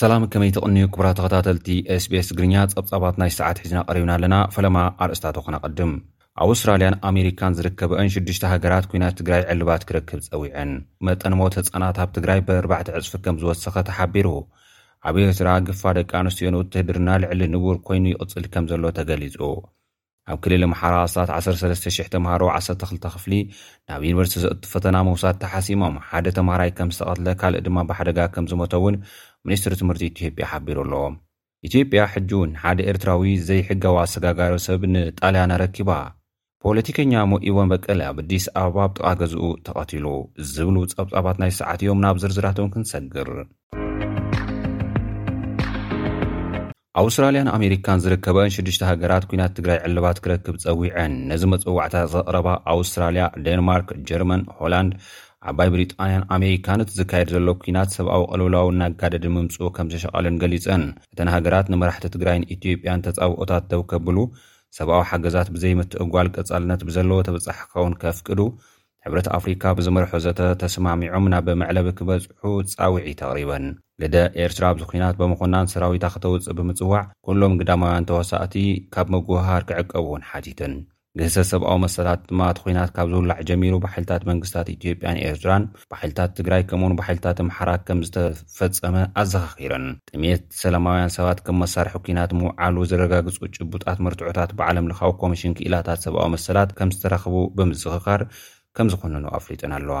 ሰላም ከመይ ትቕንዩ ክቡራ ተኸታተልቲ ስbs ትግርኛ ጸብጻባት ናይ ሰዓት ሒዝና ቐሪብና ኣለና ፈለማ ኣርእስታቶ ኸነቐድም ኣውስትራልያን ኣሜሪካን ዝርከበእን ሽዱሽተ ሃገራት ኩናት ትግራይ ዕልባት ክረክብ ጸዊዐን። መጠን ሞት ህጻናት ኣብ ትግራይ ብእርባዕተ ዕጽፊ ከም ዝወሰኸ ተሓቢሩ። ኣብ ኤርትራ ግፋ ደቂ ኣንስትዮ ንውትህድርና ልዕሊ ንቡር ኮይኑ ይቕጽል ከም ዘሎ ተገሊጹ። ኣብ ክልል ኣምሓራ ኣስታት ዓሰርተ ሰለስተ ሽሕ ተምሃሮ ዓሰርተ ክልተ ክፍሊ ናብ ዩኒቨርሲቲ ዘእቱ ፈተና ምውሳድ ተሓሲሞም ሓደ ተምሃራይ ከም ዝተቐትለ ካልእ ድማ ብሓደጋ ከም ዝሞተ እውን ሚኒስትሪ ትምህርቲ ኢትዮጵያ ሓቢሩ ኣሎ። ኢትዮጵያ ሕጂ'ውን ሓደ ኤርትራዊ ዘይሕጋዊ ኣሰጋጋሪ ሰብ ንጣልያን ኣረኪባ። ፖለቲከኛ ሞኢቦን በቀለ ኣብ ኣዲስ ኣበባ ኣብ ጥቓ ገዝኡ ተቐቲሉ። ዝብሉ ጸብጻባት ናይ ሰዓት እዮም፣ ናብ ዝርዝራቶም ክንሰግር። ኣውስትራልያን ኣሜሪካን ዝርከበን ሽዱሽተ ሃገራት ኲናት ትግራይ ዕልባት ክረክብ ጸዊዐን። ነዚ መጸዋዕታ ዘቕረባ ኣውስትራልያ፣ ዴንማርክ፣ ጀርመን፣ ሆላንድ፣ ዓባይ ብሪጣንያን ኣሜሪካን እቲ ዝካየድ ዘሎ ኲናት ሰብኣዊ ቅልውላው እናጋደደ ምምፅኡ ከምዘሸቐለን ገሊፀን። እተን ሃገራት ንመራሕቲ ትግራይን ኢትዮጵያን ተፃብኦታት ደው ከብሉ፣ ሰብኣዊ ሓገዛት ብዘይምትእጓል ቀፃልነት ብዘለዎ ተበፃሒ ክኸውን ከፍቅዱ፣ ሕብረት ኣፍሪካ ብዝመርሖ ዘተ ተስማሚዖም ናብ መዕለቢ ክበፅሑ ፃውዒት ኣቕሪበን። ግደ ኤርትራ ኣብዚ ኲናት ብምኹናን ሰራዊታ ክተውፅእ ብምፅዋዕ፣ ኩሎም ግዳማውያን ተዋሳእቲ ካብ ምጉህሃር ክዕቀቡ እውን ሓቲተን። ግህሰት ሰብኣዊ መሰላት ድማ እቲ ኹናት ካብ ዝውላዕ ጀሚሩ ብሓይልታት መንግስታት ኢትዮጵያን ኤርትራን ብሓይልታት ትግራይ ከምኡውን ብሓይልታት ኣምሓራ ከም ዝተፈጸመ ኣዘኻኺረን። ጥሜት፣ ሰላማውያን ሰባት ከም መሳርሒ ኲናት ምውዓሉ ዘረጋግጹ ጭቡጣት መርትዖታት ብዓለም ለኻዊ ኮሚሽን ክኢላታት ሰብኣዊ መሰላት ከም ዝተረኽቡ ብምዝኽኻር ከም ዝኹንኑ ኣፍሊጠን ኣለዋ።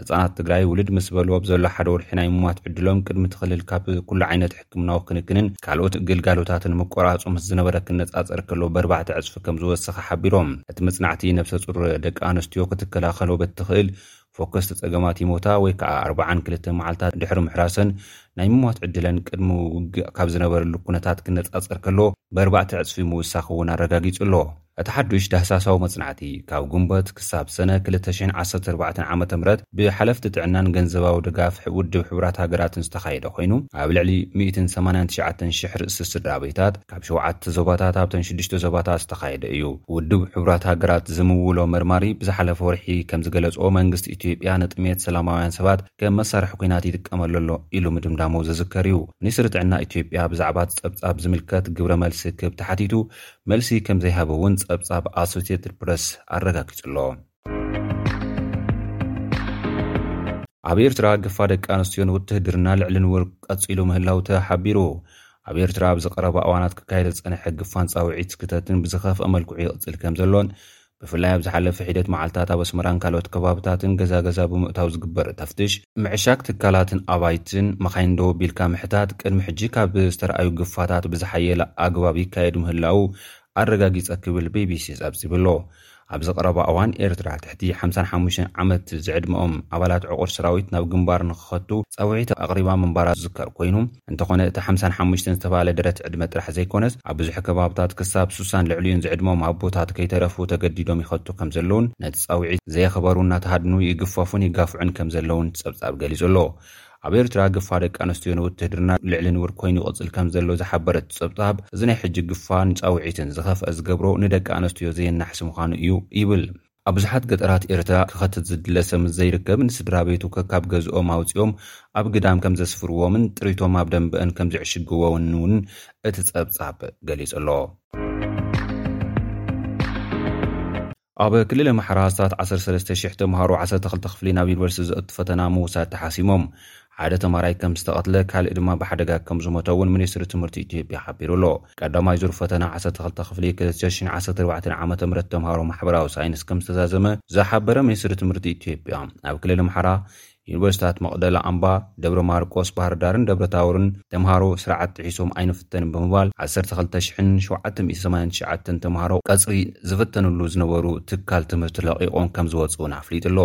ህጻናት ትግራይ ውልድ ምስ በሉ ኣብ ዘሎ ሓደ ወርሒ ናይ ምሟት ዕድሎም ቅድሚ እቲ ክልል ካብ ኩሉ ዓይነት ሕክምናዊ ክንክንን ካልኦት ግልጋሎታትን ምቆራጹ ምስ ዝነበረ ክነጻጸር ከሎ በርባዕተ ዕጽፊ ከም ዝወሰኸ ሓቢሮም። እቲ መጽናዕቲ ነብሰጹር ደቂ ኣንስትዮ ክትከላኸሎ በትኽእል ፎከስቲ ጸገማት ይሞታ ወይ ከኣ ኣርባዓን ክልተን መዓልታት ድሕሪ ምሕራሰን ናይ ምሟት ዕድለን ቅድሚ ውግእ ካብ ዝነበረሉ ኩነታት ክነጻጸር ከሎ በርባዕተ ዕጽፊ ምውሳኹ እውን ኣረጋጊጹ ኣሎ። እቲ ሓዱሽ ዳህሳሳዊ መጽናዕቲ፣ ካብ ግንቦት ክሳብ ሰነ ክልተ ሽሕን ዓሰርተ ኣርባዕተን ዓመተ ምህረት ብሓለፍቲ ጥዕናን ገንዘባዊ ድጋፍ ውድብ ሕቡራት ሃገራትን ዝተኻየደ ኮይኑ፣ ኣብ ልዕሊ ሚእትን ሰማንያን ትሽዓተን ሽሕ ርእሲ ስድራቤታት ካብ ሸውዓተ ዞባታት ኣብተን ሽዱሽተ ዞባታት ዝተኻየደ እዩ። ውድብ ሕቡራት ሃገራት ዝምውሎ መርማሪ ብዝሓለፈ ወርሒ ከምዝገለጾ፣ መንግስቲ ኢትዮጵያ ንጥሜት ሰላማውያን ሰባት ከም መሳርሒ ኲናት ይጥቀመሉ ኣሎ ኢሉ ምድምዳሙ ዝዝከር እዩ። ሚኒስትሪ ጥዕና ኢትዮጵያ ብዛዕባ'ቲ ጸብጻብ ዝምልከት ግብረ መልሲ ክህብ ተሓቲቱ መልሲ ከምዘይሃበ እውን ጸብጻብ ኣሶሴትድ ፕረስ ኣረጋጊጹ ኣሎ። ኣብ ኤርትራ ግፋ ደቂ ኣንስትዮ ንውትህድርና ልዕልን ውርብ ቀጺሉ ምህላው ተሓቢሩ። ኣብ ኤርትራ ኣብዚ ቀረባ እዋናት ክካየድ ዝጸንሐ ግፋን ጻውዒት ስክተትን ብዝኸፍኣ መልክዑ ይቕጽል ከምዘሎን ብፍላይ ኣብ ዝሓለፈ ሒደት መዓልታት ኣብ ኣስመራን ካልኦት ከባብታትን ገዛ ገዛ ብምእታው ዝግበር ተፍትሽ፣ ምዕሻግ ትካላትን ኣባይትን፣ መኻይን ደው ኣቢልካ ምሕታት፣ ቅድሚ ሕጂ ካብ ዝተርኣዩ ግፋታት ብዝሓየለ ኣግባብ ይካየድ ምህላዉ ኣረጋጊጸ ክብል ቢቢሲ ጸብጺቡ'ሎ። ኣብዚ ቀረባ እዋን ኤርትራ ትሕቲ ሓምሳን ሓሙሽተን ዓመት ዝዕድመኦም ኣባላት ዕቑር ሰራዊት ናብ ግንባር ንኽኸቱ ጻውዒት ኣቕሪባ ምንባራ ዝዝከር ኮይኑ፣ እንተኾነ እቲ ሓምሳን ሓሙሽተን ዝተባህለ ደረት ዕድመ ጥራሕ ዘይኮነስ ኣብ ብዙሕ ከባብታት ክሳብ ሱሳን ልዕሊኡን ዝዕድሞም ኣቦታት ከይተረፉ ተገዲዶም ይኸቱ ከምዘለዉን ነቲ ጻውዒት ዘየኽበሩ እናተሃድኑ ይግፈፉን ይጋፍዑን ከምዘለዉን ጸብጻብ ገሊጹ ኣሎ። ኣብ ኤርትራ ግፋ ደቂ ኣንስትዮ ንውትህድርና ልዕሊ ንቡር ኮይኑ ይቕጽል ከምዘሎ ዝሓበረ እቲ ጸብጻብ እዚ ናይ ሕጂ ግፋን ጻውዒትን ዝኸፍኣ ዝገብሮ ንደቂ ኣንስትዮ ዘየናሕሲ ምዃኑ እዩ ይብል። ኣብ ብዙሓት ገጠራት ኤርትራ፣ ክኸትት ዝድለ ሰብ ምስ ዘይርከብ፣ ንስድራቤቱ ከካብ ገዝኦም ኣውጺኦም ኣብ ግዳም ከም ዘስፍርዎምን ጥሪቶም ኣብ ደምበኣን ከም ዝዕሽግዎን'ውን እቲ ጸብጻብ ገሊጹ ኣሎ። ኣብ ክልል ኣምሓራ ኣስታት ዓሰርተ ሰለስተ ሽሕ ተምሃሮ ዓሰርተ ክልተ ክፍሊ ናብ ዩኒቨርሲቲ ዘእቱ ፈተና ምውሳድ ተሓሲሞም። ሓደ ተምሃራይ ከም ዝተቐትለ ካልእ ድማ ብሓደጋ ከም ዝሞተ እውን ሚኒስትሪ ትምህርቲ ኢትዮጵያ ሓቢሩ ኣሎ። ቀዳማይ ዙር ፈተና ዓሰርተ ክልተ ክፍሊ ክልተ ሺሕን ዓሰርተ ኣርባዕተን ዓመተ ምህረት ተምሃሮ ማሕበራዊ ሳይንስ ከም ዝተዛዘመ ዝሓበረ ሚኒስትሪ ትምህርቲ ኢትዮጵያ፣ ኣብ ክልል ኣምሓራ ዩኒቨርሲታት መቕደላ ኣምባ፣ ደብረ ማርቆስ፣ ባህርዳርን ደብረታቦርን ተምሃሮ ስርዓት ጥሒሶም ኣይንፍተንን ብምባል ዓሰርተ ክልተ ሺሕን ሸውዓተ ሚእቲ ሰማንያን ትሽዓተን ተምሃሮ ቀፅሪ ዝፍተንሉ ዝነበሩ ትካል ትምህርቲ ለቒቖም ከም ዝወፅኡን ኣፍሊጡ ኣሎ።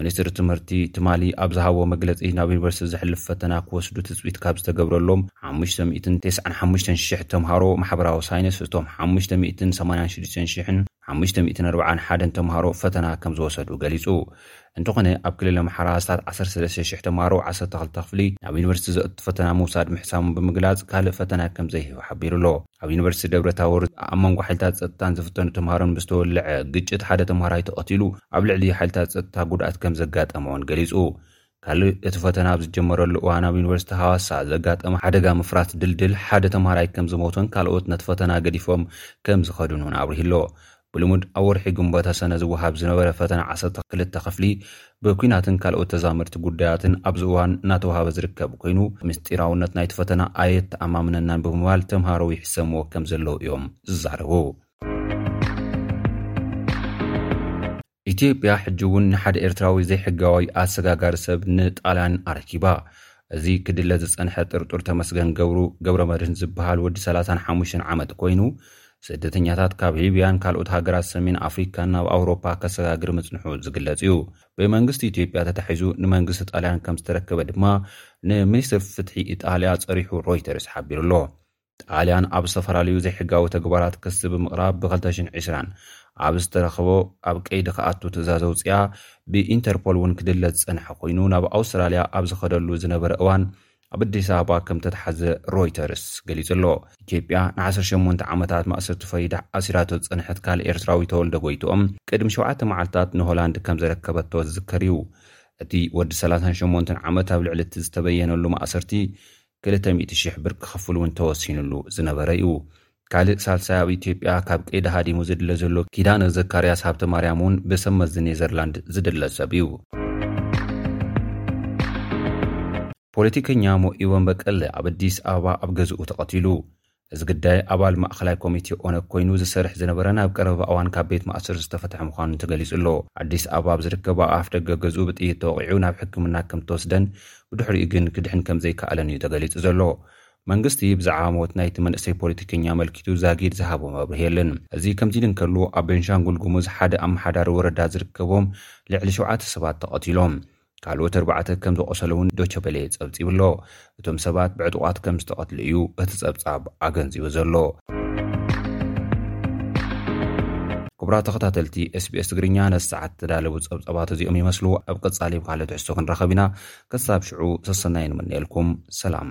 ሚኒስትሪ ትምህርቲ ትማሊ ኣብ ዝሃቦ መግለጺ ናብ ዩኒቨርሲቲ ዘሕልፍ ፈተና ክወስዱ ትጽቢት ካብ ዝተገብረሎም ሓሙሽተ ሚእትን ተስዓን ሓሙሽተን ሽሕ ተምሃሮ ማሕበራዊ ሳይንስ እቶም ሓሙሽተ ሚእትን ሰማንያን ሽዱሽተን ሽሕን ሓሙሽተ ሚእትን ኣርብዓን ሓደን ተምሃሮ ፈተና ከም ዝወሰዱ ገሊጹ። እንተኾነ ኣብ ክልል ኣምሓራ ኣስታት ዓሰርተ ሰለስተ ሽሕ ተምሃሮ ዓሰርተ ክልተ ክፍሊ ናብ ዩኒቨርሲቲ ዘእቱ ፈተና ምውሳድ ምሕሳሙ ብምግላጽ ካልእ ፈተና ከም ዘይህብ ሓቢሩ'ሎ። ኣብ ዩኒቨርሲቲ ደብረታቦር ኣብ መንጎ ሓይልታት ጸጥታን ዝፍተኑ ተምሃሮን ብዝተወልዐ ግጭት ሓደ ተምሃራይ ተቐቲሉ ኣብ ልዕሊ ሓይልታት ጸጥታ ጉድኣት ከም ዘጋጠመ'ውን ገሊጹ። ካልእ እቲ ፈተና ኣብ ዝጀመረሉ እዋን ኣብ ዩኒቨርሲቲ ሃዋሳ ዘጋጠመ ሓደጋ ምፍራስ ድልድል ሓደ ተምሃራይ ከም ዝሞተን ካልኦት ነቲ ፈተና ገዲፎም ከም ዝኸዱን'ውን ኣብሪሁ'ሎ። ብልሙድ ኣብ ወርሒ ግንቦተ ሰነ ዝወሃብ ዝነበረ ፈተነ ዓሰርተ ክልተ ክፍሊ ብኲናትን ካልኦት ተዛመድቲ ጉዳያትን ኣብዚ እዋን እናተውሃበ ዝርከብ ኮይኑ ምስጢራውነት ናይቲ ፈተና ኣየተኣማምነናን ብምባል ተምሃሮ ይሕሰምዎ ከም ዘለዉ እዮም ዝዛረቡ። ኢትዮጵያ ሕጂ'ውን ንሓደ ኤርትራዊ ዘይሕጋዊ ኣሰጋጋሪ ሰብ ንጣልያን ኣረኪባ። እዚ ክድለ ዝጸንሐ ጥርጡር ተመስገን ገብሩ ገብረመድህን ዝበሃል ወዲ ሰላሳን ሓሙሽተን ዓመት ኮይኑ፣ ስደተኛታት ካብ ሊብያን ካልኦት ሃገራት ሰሜን ኣፍሪካን ናብ ኣውሮፓ ከሰጋግር ምጽንሑ ዝግለጽ እዩ። ብመንግስቲ ኢትዮጵያ ተታሒዙ ንመንግስቲ ጣልያን ከምዝተረከበ ድማ ንሚኒስትሪ ፍትሒ ኢጣልያ ጸሪሑ ሮይተርስ ሓቢሩ'ሎ። ጣልያን ኣብ ዝተፈላለዩ ዘይሕጋዊ ተግባራት ክሲ ብምቕራብ ብ ክልተ ሽሕን ዕስራን ኣብ ዝተረኸቦ ኣብ ቀይዲ ክኣቱ ትእዛዝ ኣውጺኣ ብኢንተርፖል እውን ክድለ ዝጸንሐ ኮይኑ ናብ ኣውስትራልያ ኣብ ዝኸደሉ ዝነበረ እዋን ኣብ ኣዲስ ኣበባ ከም ተተሓዘ ሮይተርስ ገሊጹ ኣሎ። ኢትዮጵያ ን ዓሰርተ ሸሞንተ ዓመታት ማእሰርቲ ፈሪዳ ኣሲራቶ ዝጸንሐት ካልእ ኤርትራዊ ተወልደ ጎይትኦም ቅድሚ ሸውዓተ መዓልታት ን ሆላንድ ከም ዘረከበቶ ዝዝከር እዩ። እቲ ወዲ ሰላሳን ሸሞንተን ዓመት ኣብ ልዕሊ እቲ ዝተበየነሉ ማእሰርቲ ክልተ ሚእቲ ሽሕ ብር ክኽፍል እውን ተወሲንሉ ዝነበረ እዩ። ካልእ ሳልሳይ ኣብ ኢትዮጵያ ካብ ቀይዲ ሃዲሙ ዝድለ ዘሎ ኪዳነ ዘካርያስ ሃብተማርያም እውን ብሰብ መዚ ኔዘርላንድ ዝድለ ሰብ እዩ። ፖለቲከኛ ሞኢቦን በቀለ ኣብ ኣዲስ ኣበባ ኣብ ገዝኡ ተቐቲሉ። እዚ ግዳይ ኣባል ማእኸላይ ኮሚቴ ኦነግ ኮይኑ ዝሰርሕ ዝነበረን ኣብ ቀረባ እዋን ካብ ቤት ማእሰርቲ ዝተፈትሐ ምዃኑን ተገሊፁ ኣሎ። ኣዲስ ኣበባ ኣብ ዝርከብ ኣብ ኣፍ ደገ ገዝኡ ብጥይት ተወቒዑ ናብ ሕክምና ከምተወስደን ብድሕሪኡ ግን ክድሕን ከምዘይከኣለን እዩ ተገሊፁ ዘሎ። መንግስቲ ብዛዕባ ሞት ናይቲ መንእሰይ ፖለቲከኛ ኣመልኪቱ ዛጊድ ዝሃቦ መብርሂ የለን። እዚ ከምዚ ኢሉ እንከሎ ኣብ ቤንሻንጉል ጉሙዝ ሓደ ኣመሓዳሪ ወረዳ ዝርከቦም ልዕሊ ሸውዓተ ሰባት ተቐቲሎም። ካልኦት ኣርባዕተ ከም ዝቖሰለ'ውን ዶቸበሌ ጸብጺቡ'ሎ። እቶም ሰባት ብዕጡቓት ከም ዝተቐትሉ እዩ እቲ ጸብጻብ ኣገንዚቡ ዘሎ። ክቡራት ተኸታተልቲ SBS ትግርኛ ነዚ ሰዓት ዝተዳለዉ ጸብጻባት እዚኦም ይመስሉ። ኣብ ቀጻሊ ብካልእ ትሕዝቶ ክንራኸብ ኢና። ክሳብ ሽዑ ሰሰናዩ ንምነየልኩም። ሰላም።